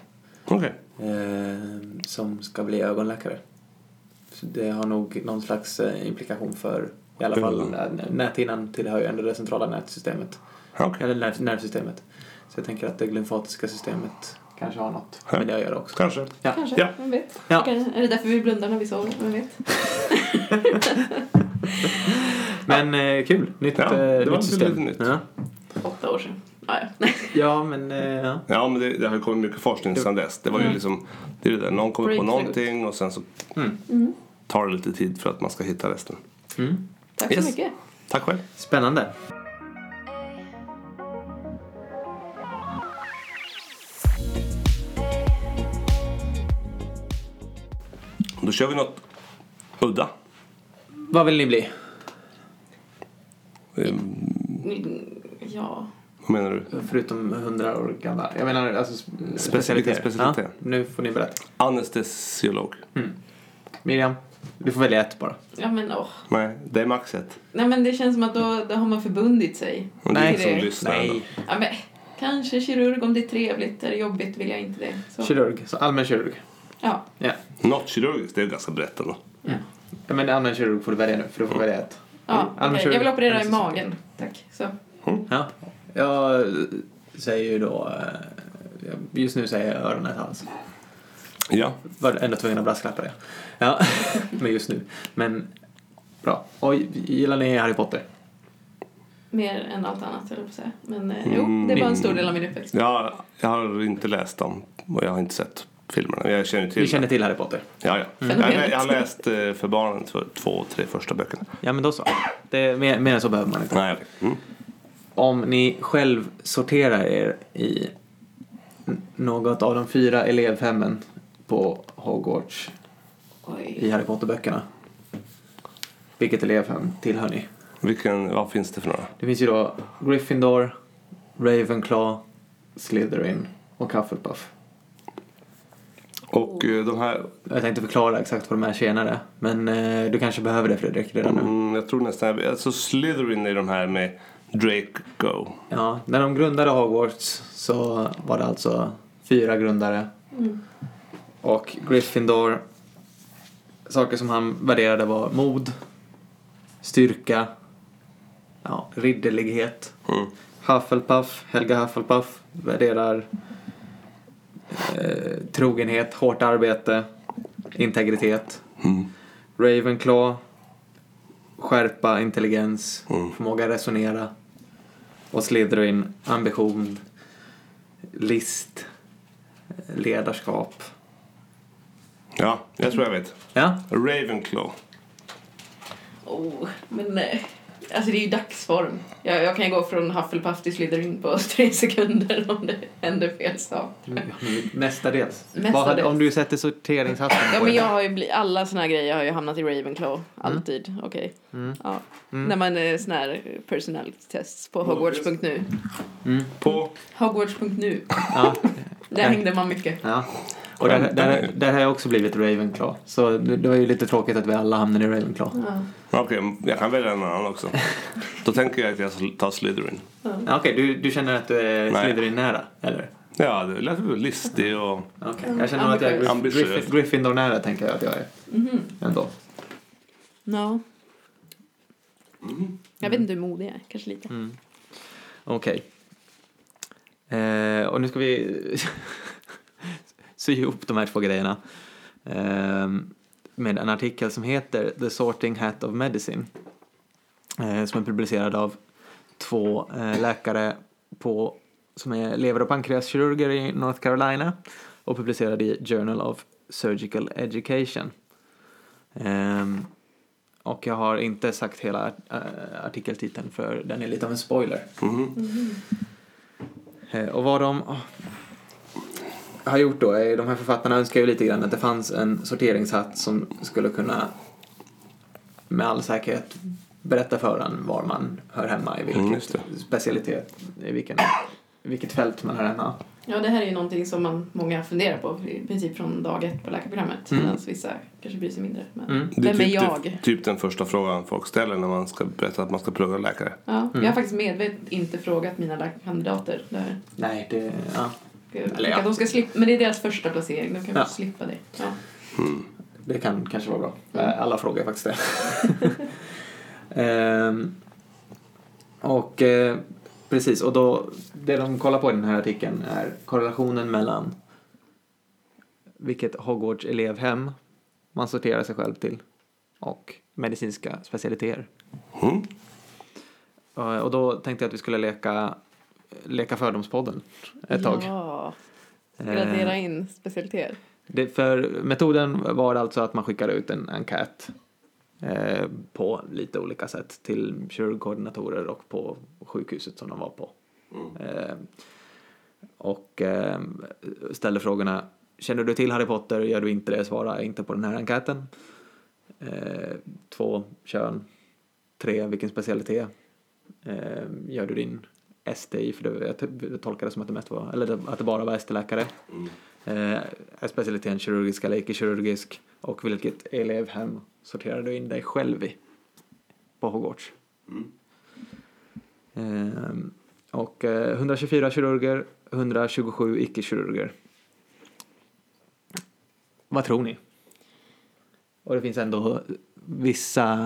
Okej. Eh, som ska bli ögonläkare. Så det har nog någon slags eh, implikation för i alla fall nä- näthinnan tillhör ju ändå det centrala nätsystemet. Okej. Eller nerv, nervsystemet. Så jag tänker att det glymfatiska systemet kanske har något Ja. med det att göra också. Kanske. Ja. Kanske, Ja. vem vet. Ja. Är det därför vi blundar när vi sover? Vem vet? Men eh, kul, nytt, Ja, det eh, var nytt system. lite nytt. Ja. Åtta år sedan. Ah, ja. ja, men eh, ja. Ja, men det, det har ju kommit mycket forskning sedan dess. Det var ju Mm. liksom... Det är det där, någon kommer på Breakthrough. någonting och sen så Mm. Mm. tar det lite tid för att man ska hitta resten. Mm. Tack Yes. så mycket. Tack själv. Spännande. Då kör vi något udda. Vad vill ni bli? Ehm, Mm, Ja. vad menar du? Förutom 100 år gamla. Jag menar alltså specialiteter. specialitet? Ja, nu får ni berätta. Anestesiolog. Miriam, du får välja ett bara. Ja men åh. Nej, det är max ett. Nej men det känns som att då, då har man förbundit sig. Och det är Nej. som Det- lyssnar ändå. Nej. Ja men kanske kirurg om det är trevligt. Är det jobbigt vill jag inte det. Så. Kirurg, så allmän kirurg. Ja. Ja. Något kirurgiskt, det är ganska brett ändå. Ja. ja men allmän kirurg får du välja nu, för du får välja ett. Ja, Allmän okej. kirurg. Jag vill operera i Anestesi. magen. Tack. Så. Ja. Jag säger ju då... eh, Just nu säger jag öron, näsa, hals. Ja. Var ändå tvungen att brasklappa det. Ja, men just nu. Men bra. Och gillar ni Harry Potter? Mer än allt annat jag på säga. Men eh, Mm, jo, det var en stor del av min uppväxt. Jag, jag har inte läst dem och jag har inte sett filmerna. Jag känner till känner till Harry Potter? Ja, ja. Fenomenet. Jag, jag har läst eh, för barnen för två, tre första böckerna. Ja, men då så. Det, mer, mer än så behöver man inte. Nej. Mm. Om ni själv sorterar er i något av de fyra elevhemmen på Hogwarts Oj. i Harry Potter-böckerna. Vilket elevhem tillhör ni? Vilken, vad finns det för några? Det finns ju då Gryffindor, Ravenclaw, Slytherin och Hufflepuff. Och eh, de här, Jag tänkte förklara exakt vad de är senare. Men eh, du kanske behöver det Fredrik redan nu. mm, jag tror nästan, alltså Slytherin är de här med Draco. Ja, när de grundade Hogwarts så var det alltså fyra grundare. Mm. Och Gryffindor, saker som han värderade var mod, styrka, ja, ridderlighet. Mm. Hufflepuff, Helga Hufflepuff värderar eh, trogenhet, hårt arbete, integritet. Mm. Ravenclaw, skärpa, intelligens, Mm. förmåga att resonera. Och Slytherin, ambition, list, ledarskap. Ja, jag tror jag vet. Ja, Ravenclaw. Oh, men eh, alltså det är ju dagsform. Jag, jag kan ju gå från Hufflepuff till Slytherin på tre sekunder om det händer fel sak. mestadels. Vad Mestadels. hade, om du sätter sorteringshatten Ja på men det? jag har ju bli, alla såna här grejer har ju hamnat i Ravenclaw. Alltid. Okej. Mm. Ja. Mm. När man är sån här personality tests på Hogwarts.nu. Mm. På, Hogwarts.nu. Ja, Där hängde man mycket. ja. Och där, där, där har jag också blivit Ravenclaw. Så det, det var ju lite tråkigt att vi alla hamnade i Ravenclaw. Ja. okej, jag kan välja en annan också. Då tänker jag att jag tar Slytherin. Ja, Okej, du, du känner att du är. Slytherin-nära, eller? Ja, det lät väl listig och... Okej, jag känner att jag är. Gryff- Gryffindor-nära, tänker jag att jag är. Mhm. Ändå. Ja. Jag vet inte hur modig jag är. Kanske lite. Mm. Okej. Eh, och nu ska vi sy ihop de här två grejerna eh, med en artikel som heter The Sorting Hat of Medicine eh, som är publicerad av två eh, läkare på, som är lever och pankreaskirurger i North Carolina och publicerad i Journal of Surgical Education. Ehm, och jag har inte sagt hela äh, artikeltiteln för den är lite av en spoiler. Eh, och vad de har gjort då är, de här författarna önskar ju lite grann att det fanns en sorteringshatt som skulle kunna med all säkerhet berätta för en var man hör hemma i vilken Mm, specialitet, i vilken, vilket fält man hör hemma. Ja, det här är ju någonting som man, många funderar på i princip från dag ett på läkarprogrammet. Mm. Medan vissa kanske bryr sig mindre. Men Mm. Är vem är typ, jag? Det, typ den första frågan folk ställer när man ska berätta att man ska plugga läkare. Ja, Mm. Jag har faktiskt medvetet inte frågat mina läkarkandidater. Där. Nej, det, ja, Eller ja. att de ska slippa, men det är deras första placering. De kan Ja. slippa det. Ja. det kan kanske vara bra. Mm. Alla frågar faktiskt det. Ehm, och eh, precis, och då, det de kollar på i den här artikeln är korrelationen mellan vilket Hogwarts elevhem man sorterar sig själv till och medicinska specialiteter. Mm. Eh, Och då tänkte jag att vi skulle leka, leka fördomspodden ett tag. Ja, Eh, gradera in specialiteter. Det, för metoden var alltså att man skickar ut en enkät eh, på lite olika sätt till kirurgkoordinatorer och på sjukhuset som de var på. Eh, och eh, ställer frågorna Känner du till Harry Potter? Gör du inte det? Svara inte på den här enkäten. Eh, två, kön. Tre, vilken specialitet? Eh, gör du din STI? För det, jag t- jag tolkar det som att det mest var, eller att det bara var ST-läkare. Eh, är specialiteten kirurgisk eller icke-kirurgisk? Och vilket elevhem sorterar du in dig själv i på Hogwarts? Eh, och eh, 124 kirurger, 127 icke-kirurger. Vad tror ni? Och det finns ändå vissa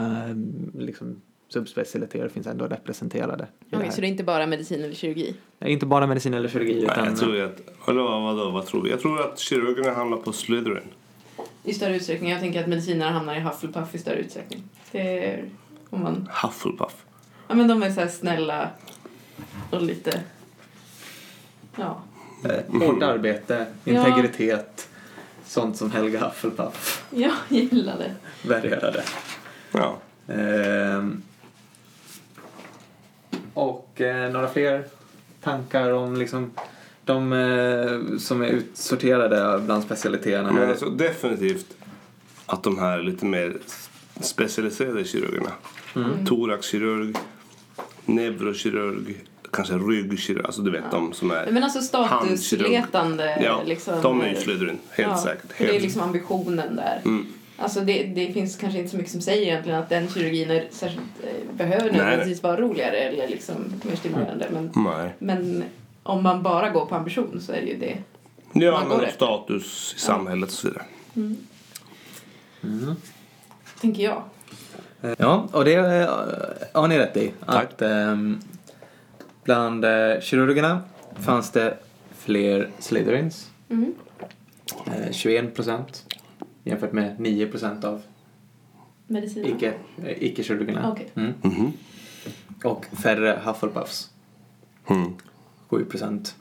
liksom, subspecialiteter finns ändå representerade. här. så det är inte bara medicin eller kirurgi? Det är inte bara medicin eller kirurgi Nej, utan jag tror att, eller vad, vadå, vad tror vi? Jag tror att kirurgerna hamnar på Slytherin. I större utsträckning. Jag tänker att medicinare hamnar i Hufflepuff i större utsträckning. Det är om man... Hufflepuff. Ja men de är så här snälla och lite... Ja. Eh, hårt arbete, Ja. integritet, sånt som Helga Hufflepuff Jag gillar det. värderade. Ja. Ehm, och eh, några fler tankar om liksom de eh, som är utsorterade bland specialiteterna Men alltså, definitivt att de här lite mer specialiserade kirurgerna. Mm. Thoraxkirurg, neurokirurg, kanske ryggkirurg. Alltså du vet de som är... Men alltså statusletande Ja, liksom. de är ju Slytherin. Helt ja, säkert. för Det är Helt. liksom ambitionen där. Mm. Alltså det, det finns kanske inte så mycket som säger egentligen att den kirurgin är särskilt, eh, behöver nödvändigtvis vara roligare eller liksom mer stimulerande. Men, Nej. men om man bara går på ambition så är det ju det. Ja, Man går men status i samhället och så vidare. Tänker jag. Ja, och det eh, har ni rätt i. Tack. Att ehm, bland eh, kirurgerna fanns det fler Slytherins. Mm. Eh, 21 procent jämfört med 9 procent av Medicin. icke, eh, icke-kirurgerna. Okej. Mm. Mhm. Och färre Hufflepuffs. Mm. 7 procent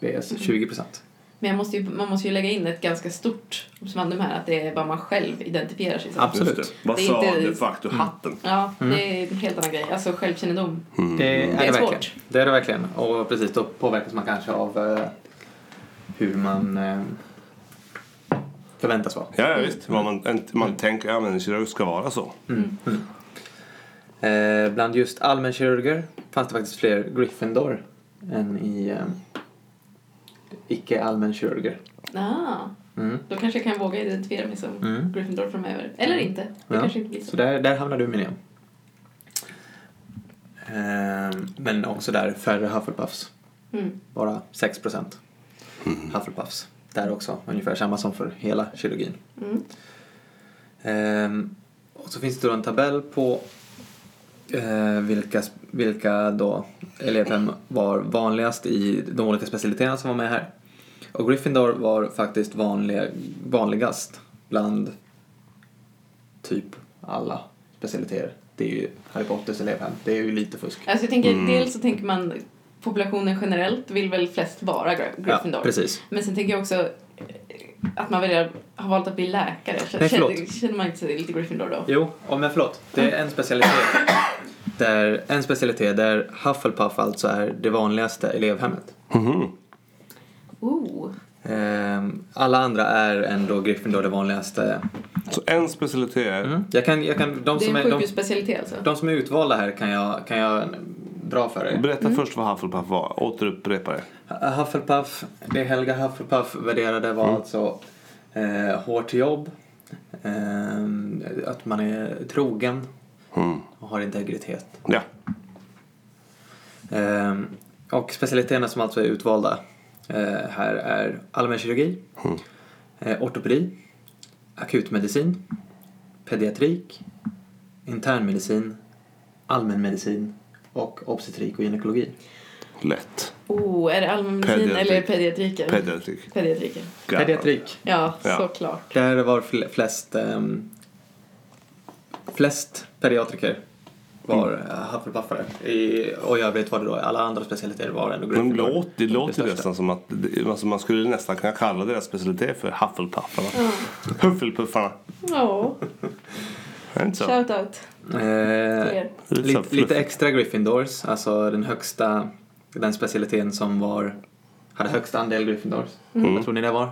vs 20 procent. Men jag måste ju, man måste ju lägga in ett ganska stort observandum här att det är vad man själv identifierar sig som. Absolut. Det. Vad Det sa inte- de facto hatten? Ja, det är en helt annan grej. Alltså självkännedom. Mm. Det är, Det är svårt. verkligen. Det är det verkligen. Och precis, då påverkas man kanske av eh, hur man eh, förväntas vara. Ja, ja visst. Vad man, en, man tänker ja, men en kirurg ska vara så. Eh, bland just allmänkirurger fanns det faktiskt fler Gryffindor än i eh, icke allmänkirurger. Ah, Mm. då kanske jag kan våga identifiera mig som Mm. Gryffindor framöver. Eller inte. Det Ja. kanske inte blir så. Så där, där hamnar du Miriam. Eh, men också där färre Hufflepuffs. Mm. Bara 6 procent Hufflepuffs. Där också ungefär samma som för hela kirurgin. Mm. Ehm, och så finns det då en tabell på eh, vilka, vilka då elevhem var vanligast i de olika specialiteterna som var med här. Och Gryffindor var faktiskt vanliga, vanligast bland typ alla specialiteter. Det är ju Harry Potters elevhem. Det är ju lite fusk. Alltså jag tänker, dels så tänker man populationen generellt vill väl flest vara Gry- Gryffindor. Ja, precis. Men sen tänker jag också eh, att man väljer, har valt att bli läkare. Känner, Nej, förlåt. känner, man inte sig lite Gryffindor då? Jo, oh, men förlåt. Det är en specialitet. Där, en specialitet där Hufflepuff alltså är det vanligaste elevhemmet. Mhm. Oh. Ehm, alla andra är ändå Gryffindor det vanligaste. Så en specialitet är... Mm. Jag kan, jag kan, de, Det är som en sjukhusspecialitet alltså? de som är utvalda här kan jag, kan jag dra för dig. Berätta först vad Hufflepuff var. Återupprepa det. Hufflepuff, det Helga Hufflepuff värderade var alltså eh, hårt jobb, ehm, att man är trogen Mm. och har integritet. Ja. Ehm, och specialiteterna som alltså är utvalda eh, här är allmänkirurgi, Mm. eh, ortopedi, akutmedicin, pediatrik, internmedicin, allmänmedicin och obstetrik och gynekologi. Lätt. Oh, är det allmänmedicin Pediatrik. eller pediatriker? Pediatrik. Pediatriker. Gammalt. Pediatrik, Ja, Ja. såklart. där var fl- flest, ehm, flest pediatriker var Mm. Hufflepuffare. I, och i övrigt var det då alla andra specialiteter var ändå Gryffindor. låt, det låter största. nästan som att det- alltså man skulle nästan kunna kalla deras specialitet för Hufflepuffarna. Hufflepuffarna. Ja, det inte så? shout out Eh, lite, lite extra Gryffindors, alltså den högsta, den specialiteten som var, hade högst andel Gryffindors. Mm. Vad tror ni det var?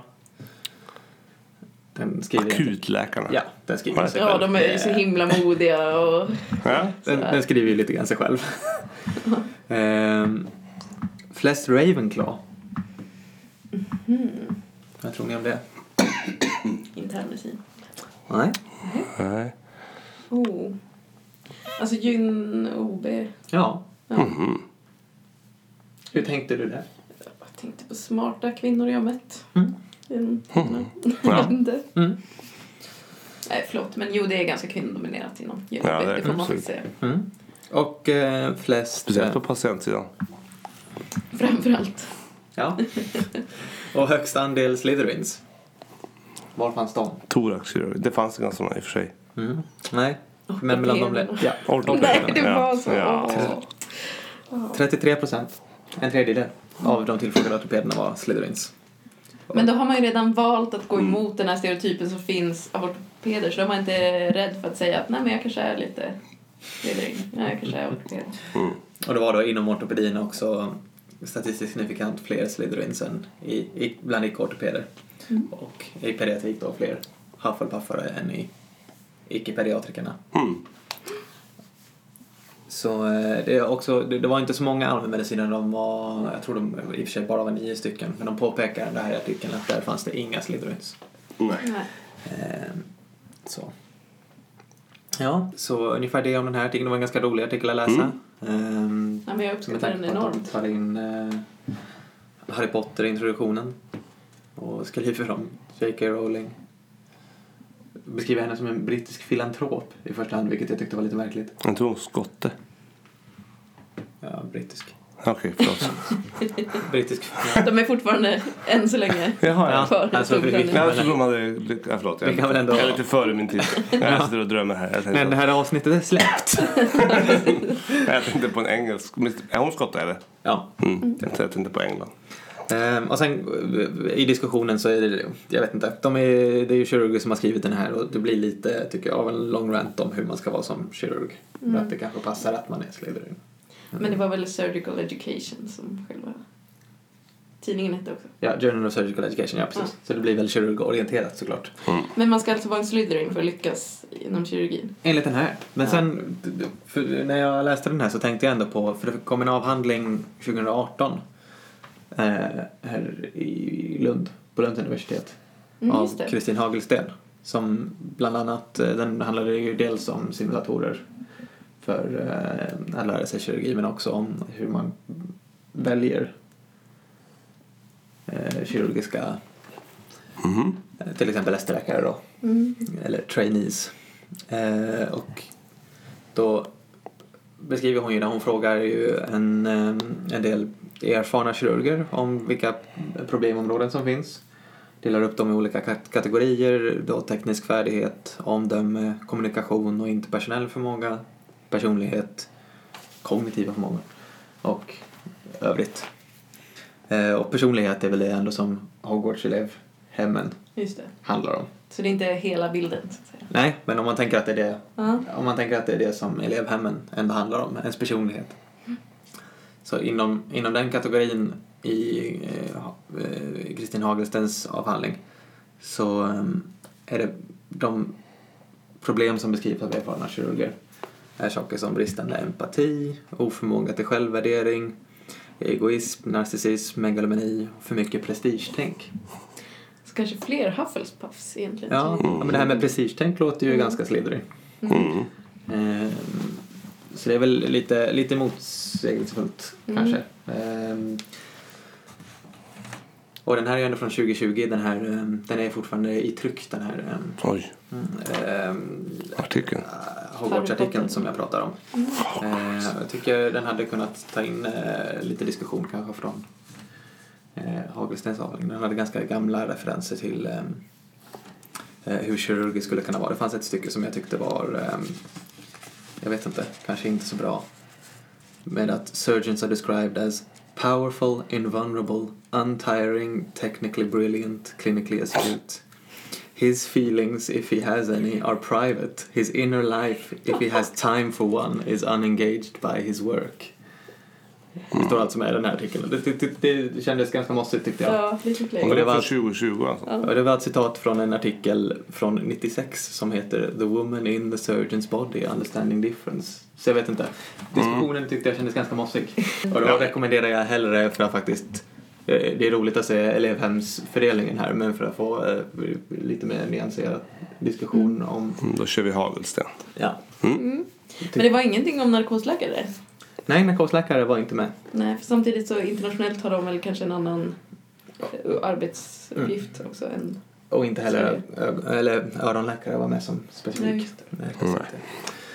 Den skriver. Akutläkarna. Ja, den skriver Ja, sig Ja, själv. de är ju så Eh, himla modiga och... Ja. den, den skriver ju lite grann sig själv. Ehm, flest Ravenclaw. Vad tror ni om det? Internmedicin. Nej? Nej. Oh. Alltså gyn, OB. Ja. Ja. Mhm. Hur tänkte du där? Jag tänkte på smarta kvinnor jag mött. Mm. Mm. Ja. Jag vet inte. Mm. Nej, förlåt. Men jo, det är ganska kvinnodominerat inom gyn. Ja, det är det får man absolut. faktiskt säga. Mm. Och eh, flest... Speciellt eh, på patientsidan. Framförallt. Ja. Och högst andel Slytherins. Var fanns de? Thoraxkirurg. Det fanns ganska många i och för sig. Mm. Nej. Men mellan de... Ortopederna. Ja. Nej, det var så. Ja. Åh. 33 procent. En tredjedel av de tillfrågade ortopederna var Slytherins. Men då har man ju redan valt att gå emot den här stereotypen som finns av ortopeder så då är man inte rädd för att säga att nej men jag kanske är lite Slytherin. Nej, jag kanske är ortoped. Mm. Och det var då inom ortopedin också statistiskt signifikant fler Slytherins än i, i, bland icke-ortopeder. Mm. Och i pediatrik då fler Hufflepuffare än i icke-pediatrikerna. Mm. Så eh, det, är också, det, var inte så många allmänmediciner, de var, jag tror de i och för sig bara var nio stycken, men de påpekar det här i artikeln att där fanns det inga Slytherins. Nej. Nej. Eh, så. Ja, så ungefär det om den här artikeln. Det var en ganska rolig artikel att läsa. Ehm, Ja, men jag med uppskattar den enormt. tar in eh, Harry Potter-introduktionen och skriver om J.K. Rowling. Beskriver henne som en brittisk filantrop i första hand, vilket jag tyckte var lite märkligt. Jag tror hon skotte. Ja, brittisk. Okej, förlåt. Brittisk. Ja. De är fortfarande, än så länge, Jaha, ja. kvar. alltså, vi-. Jag trodde de hade... Ja, förlåt. Jag, Vi kan väl ändå- jag är lite före min tid. Jag sitter och drömmer här. Men det här avsnittet är släppt. jag tänkte på en engelsk... Är hon skotte eller? Ja. Mm. Jag tänkte på England. Ehm, och sen eh, i diskussionen så är det, jag vet inte, de är, det är ju kirurger som har skrivit den här och det blir lite, tycker jag, av en lång rant om hur man ska vara som kirurg. För att det kanske passar att man är Slytherin. Men det var väl Surgical Education som själva tidningen hette också. Ja, Journal of Surgical Education, ja precis. Så det blir väl kirurgorienterat såklart. Men man ska alltså vara en Slytherin för att lyckas inom kirurgin. Enligt den här. Men Ja. sen, när jag läste den här så tänkte jag ändå på, för det kom en avhandling 2018 eh, här i Lund, på Lunds universitet. Mm, av. Kristin Hagelsten. Som bland annat, eh, den handlade ju dels om simulatorer för eh, att lära sig kirurgi men också om hur man väljer eh, kirurgiska, eh, till exempel ST-läkare då, Mm. eller trainees. Eh, och då beskriver hon ju när hon frågar ju en, eh, en del erfarna kirurger om vilka problemområden som finns. Delar upp dem i olika kat- kategorier, då teknisk färdighet, omdöme, kommunikation och interpersonell förmåga, personlighet, kognitiva förmågor och övrigt. Eh, Och personlighet är väl det ändå som Hogwarts-elevhemmen Just det. handlar om. Så det är inte hela bilden, så att säga. Nej, men om man tänker att det är det, Ja. om man tänker att det är det som elevhemmen ändå handlar om, ens personlighet. Så inom, inom den kategorin i eh, ha- eh, Kristin Hagelstens avhandling så eh, är det de problem som beskrivs av erfarna kirurger är saker som bristande empati, oförmåga till självvärdering, egoism, narcissism, megalomani och för mycket prestigetänk. Så kanske fler Hufflepuffs egentligen. Ja, ja, men det här med prestigetänk låter ju ganska Slytherin. Mm. Ehm, Så det är väl lite, lite motsägelsefullt Mm. kanske. Ehm, Och den här är ändå från 2020. Den, här, ehm, den är fortfarande i tryck den här ehm, Oj, ehm, artikeln. Hogwarts-artikeln som jag pratar om. Eh, jag tycker den hade kunnat ta in eh, lite diskussion kanske från eh, Hagelstens avhandling. Den hade ganska gamla referenser till eh, hur kirurgi skulle kunna vara. Det fanns ett stycke som jag tyckte var, ehm, jag vet inte, kanske inte så bra. Med att surgeons are described as powerful, invulnerable, untiring, technically brilliant, clinically astute. His feelings, if he has any, are private. His inner life, if he has time for one, is unengaged by his work. Det står alltså med i den här artikeln. Det, det, det, det kändes ganska mossigt tyckte jag. Ja, lite Och det var- var från 2020 alltså. Och det var ett citat från en artikel från 96 som heter The Woman in the Surgeon's Body, Understanding Difference. Så jag vet inte. Diskussionen tyckte jag kändes ganska mossig. Och då Ja. rekommenderar jag hellre för att faktiskt eh, det är roligt att se elevhemsfördelningen här men för att få eh, lite mer nyanserad diskussion om... Mm, Då kör vi Hagelsten. Ja. Men det var ingenting om narkosläkare? Nej, narkosläkare var inte med. Nej, för samtidigt så internationellt har de väl kanske en annan eh, arbetsuppgift också än... Och inte heller eller öronläkare var med som specifik. Nej.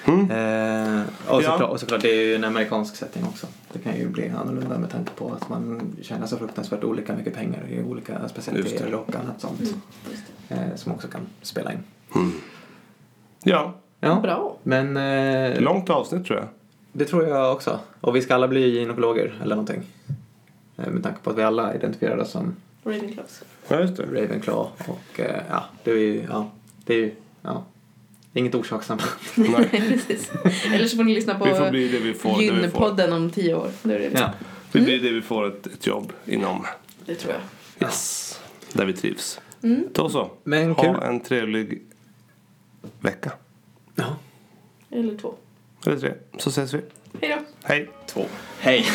Mm. Eh, och, Ja. såklart, och såklart, det är ju en amerikansk setting också. Det kan ju bli annorlunda med tanke på att man tjänar så fruktansvärt olika mycket pengar i olika specialiteter och annat sånt. Mm. Eh, som också kan spela in. Mm. Ja, Ja, Bra. men eh, långt avsnitt tror jag. Det tror jag också. Och vi ska alla bli gynekologer eller någonting. Eh, med tanke på att vi alla identifierar oss som Ravenclaws. Ja, just det. Ravenclaw och eh, ja, det är ju, ja, det är ju, ja, inget orsakssamband. Nej. Precis. Eller så får ni lyssna på Vi får bli det vi får. Det, vi får. Gynpodden om tio år. Är det, Ja. det blir det vi får ett, ett jobb inom. det tror jag. Yes. Där vi trivs. Mm. Då så. Men kul. Ha en trevlig vecka. Ja. Eller två. Eller tre. Så ses vi. Hej då. Hej. Två. Hej!